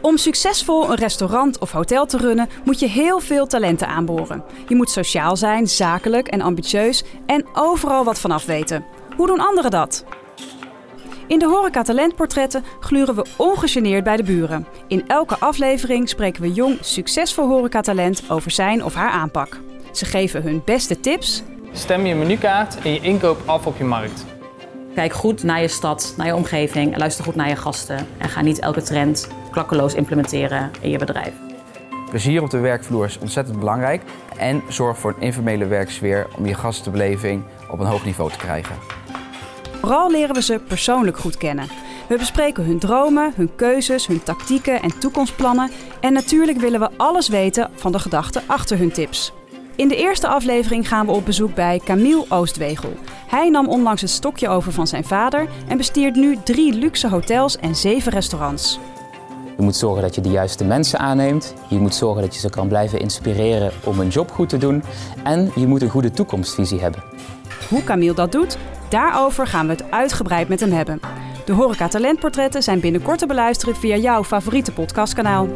Om succesvol een restaurant of hotel te runnen, moet je heel veel talenten aanboren. Je moet sociaal zijn, zakelijk en ambitieus en overal wat vanaf weten. Hoe doen anderen dat? In de Horeca Talentportretten gluren we ongegeneerd bij de buren. In elke aflevering spreken we jong, succesvol horecatalent over zijn of haar aanpak. Ze geven hun beste tips. Stem je menukaart en je inkoop af op je markt. Kijk goed naar je stad, naar je omgeving en luister goed naar je gasten. En ga niet elke trend klakkeloos implementeren in je bedrijf. Plezier op de werkvloer is ontzettend belangrijk. En zorg voor een informele werksfeer om je gastenbeleving op een hoog niveau te krijgen. Vooral leren we ze persoonlijk goed kennen. We bespreken hun dromen, hun keuzes, hun tactieken en toekomstplannen. En natuurlijk willen we alles weten van de gedachten achter hun tips. In de eerste aflevering gaan we op bezoek bij Camille Oostwegel. Hij nam onlangs het stokje over van zijn vader en bestiert nu drie luxe hotels en zeven restaurants. Je moet zorgen dat je de juiste mensen aanneemt. Je moet zorgen dat je ze kan blijven inspireren om hun job goed te doen. En je moet een goede toekomstvisie hebben. Hoe Camille dat doet, daarover gaan we het uitgebreid met hem hebben. De Horeca Talentportretten zijn binnenkort te beluisteren via jouw favoriete podcastkanaal.